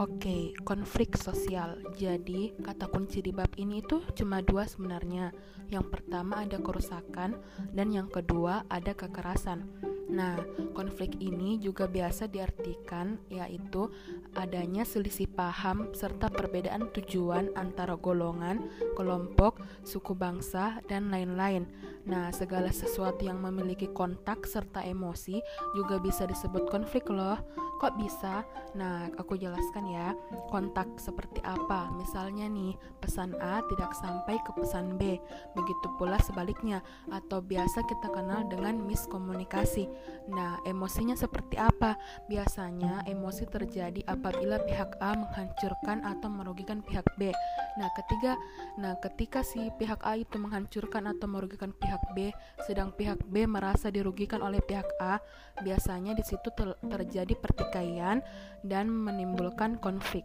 Oke, konflik sosial. Jadi, kata kunci di bab ini itu cuma dua sebenarnya. Yang pertama ada kerusakan dan yang kedua ada kekerasan. Nah, konflik ini juga biasa diartikan yaitu adanya selisih paham serta perbedaan tujuan antara golongan, kelompok, suku bangsa, dan lain-lain. Nah, segala sesuatu yang memiliki kontak serta emosi juga bisa disebut konflik loh. Kok bisa? Nah, aku jelaskan ya. Kontak seperti apa? Misalnya nih, pesan A tidak sampai ke pesan B. Begitu pula sebaliknya atau biasa kita kenal dengan miskomunikasi. Nah, emosinya seperti apa? Biasanya emosi terjadi apabila pihak A menghancurkan atau merugikan pihak B. Nah, ketiga, nah ketika si pihak A itu menghancurkan atau merugikan pihak B, sedang pihak B merasa dirugikan oleh pihak A, biasanya di situ ter terjadi pertikaian dan menimbulkan konflik.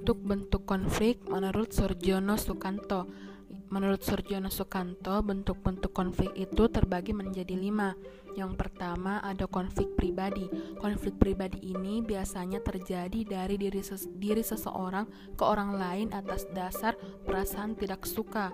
Bentuk-bentuk konflik menurut Surjono Sukanto. Menurut Surjono Sukanto, bentuk-bentuk konflik itu terbagi menjadi lima. Yang pertama ada konflik pribadi. Konflik pribadi ini biasanya terjadi dari diri, ses diri seseorang ke orang lain atas dasar perasaan tidak suka.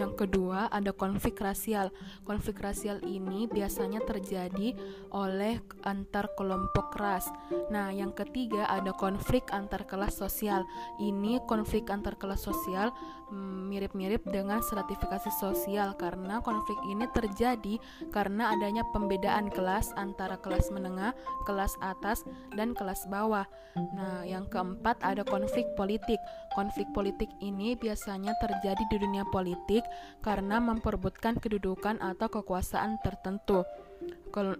Yang kedua ada konflik rasial. Konflik rasial ini biasanya terjadi oleh antar kelompok ras. Nah, yang ketiga ada konflik antar kelas sosial. Ini konflik antar kelas sosial mm, mirip-mirip dengan stratifikasi sosial karena konflik ini terjadi karena adanya pembedaan kelas antara kelas menengah, kelas atas, dan kelas bawah. Nah, yang keempat ada konflik politik. Konflik politik ini biasanya terjadi di dunia politik karena memperebutkan kedudukan atau kekuasaan tertentu.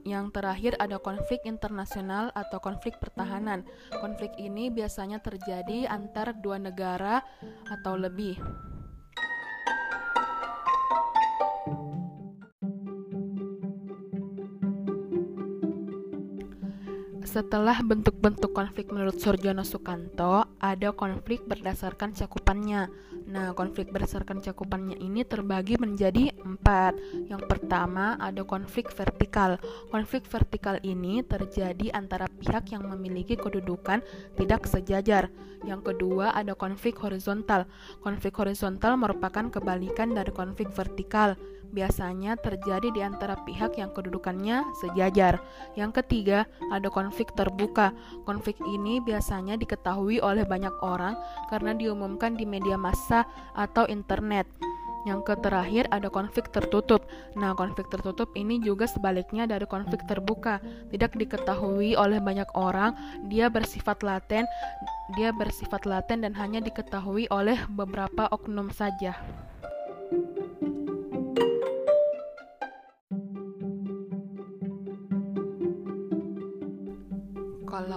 Yang terakhir ada konflik internasional atau konflik pertahanan. Konflik ini biasanya terjadi antar dua negara atau lebih. Setelah bentuk-bentuk konflik menurut Surjono Sukanto, ada konflik berdasarkan cakupannya. Nah, konflik berdasarkan cakupannya ini terbagi menjadi empat. Yang pertama ada konflik vertikal. Konflik vertikal ini terjadi antara pihak yang memiliki kedudukan tidak sejajar. Yang kedua ada konflik horizontal. Konflik horizontal merupakan kebalikan dari konflik vertikal biasanya terjadi di antara pihak yang kedudukannya sejajar. Yang ketiga, ada konflik terbuka. Konflik ini biasanya diketahui oleh banyak orang karena diumumkan di media massa atau internet. Yang terakhir ada konflik tertutup. Nah, konflik tertutup ini juga sebaliknya dari konflik terbuka. Tidak diketahui oleh banyak orang, dia bersifat laten, dia bersifat laten dan hanya diketahui oleh beberapa oknum saja.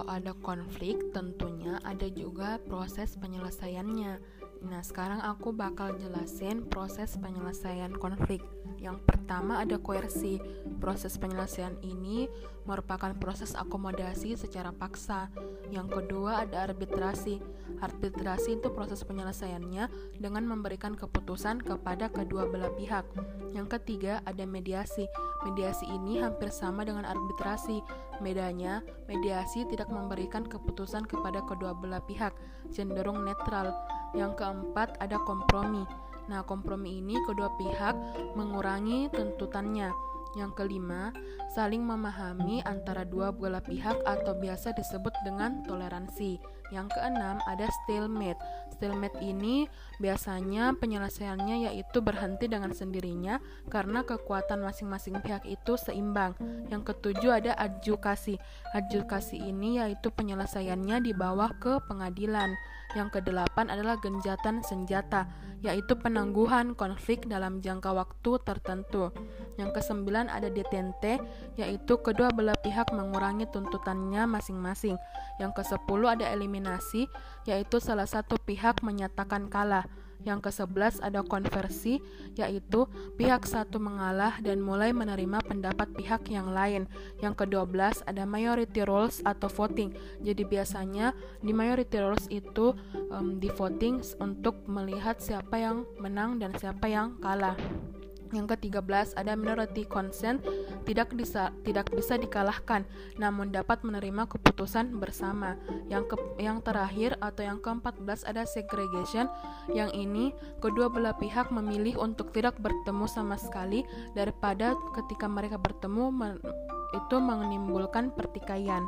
Kalau ada konflik, tentunya ada juga proses penyelesaiannya. Nah, sekarang aku bakal jelasin proses penyelesaian konflik. Yang pertama ada koersi. Proses penyelesaian ini merupakan proses akomodasi secara paksa. Yang kedua ada arbitrasi. Arbitrasi itu proses penyelesaiannya dengan memberikan keputusan kepada kedua belah pihak. Yang ketiga ada mediasi. Mediasi ini hampir sama dengan arbitrasi. Bedanya, mediasi tidak memberikan keputusan kepada kedua belah pihak, cenderung netral. Yang keempat ada kompromi. Nah, kompromi ini kedua pihak mengurangi tuntutannya. Yang kelima, saling memahami antara dua belah pihak atau biasa disebut dengan toleransi. Yang keenam, ada stalemate. Stalemate ini biasanya penyelesaiannya yaitu berhenti dengan sendirinya karena kekuatan masing-masing pihak itu seimbang. Yang ketujuh ada adjukasi. Adjukasi ini yaitu penyelesaiannya dibawa ke pengadilan. Yang kedelapan adalah genjatan senjata, yaitu penangguhan konflik dalam jangka waktu tertentu. Yang kesembilan ada detente, yaitu kedua belah pihak mengurangi tuntutannya masing-masing. Yang kesepuluh ada eliminasi, yaitu salah satu pihak menyatakan kalah. Yang ke-11 ada konversi, yaitu pihak satu mengalah dan mulai menerima pendapat pihak yang lain. Yang ke-12 ada majority rules atau voting. Jadi biasanya di majority rules itu um, di voting untuk melihat siapa yang menang dan siapa yang kalah. Yang ke-13 ada minority consent tidak bisa tidak bisa dikalahkan namun dapat menerima keputusan bersama. Yang ke, yang terakhir atau yang ke-14 ada segregation yang ini kedua belah pihak memilih untuk tidak bertemu sama sekali daripada ketika mereka bertemu men, itu menimbulkan pertikaian.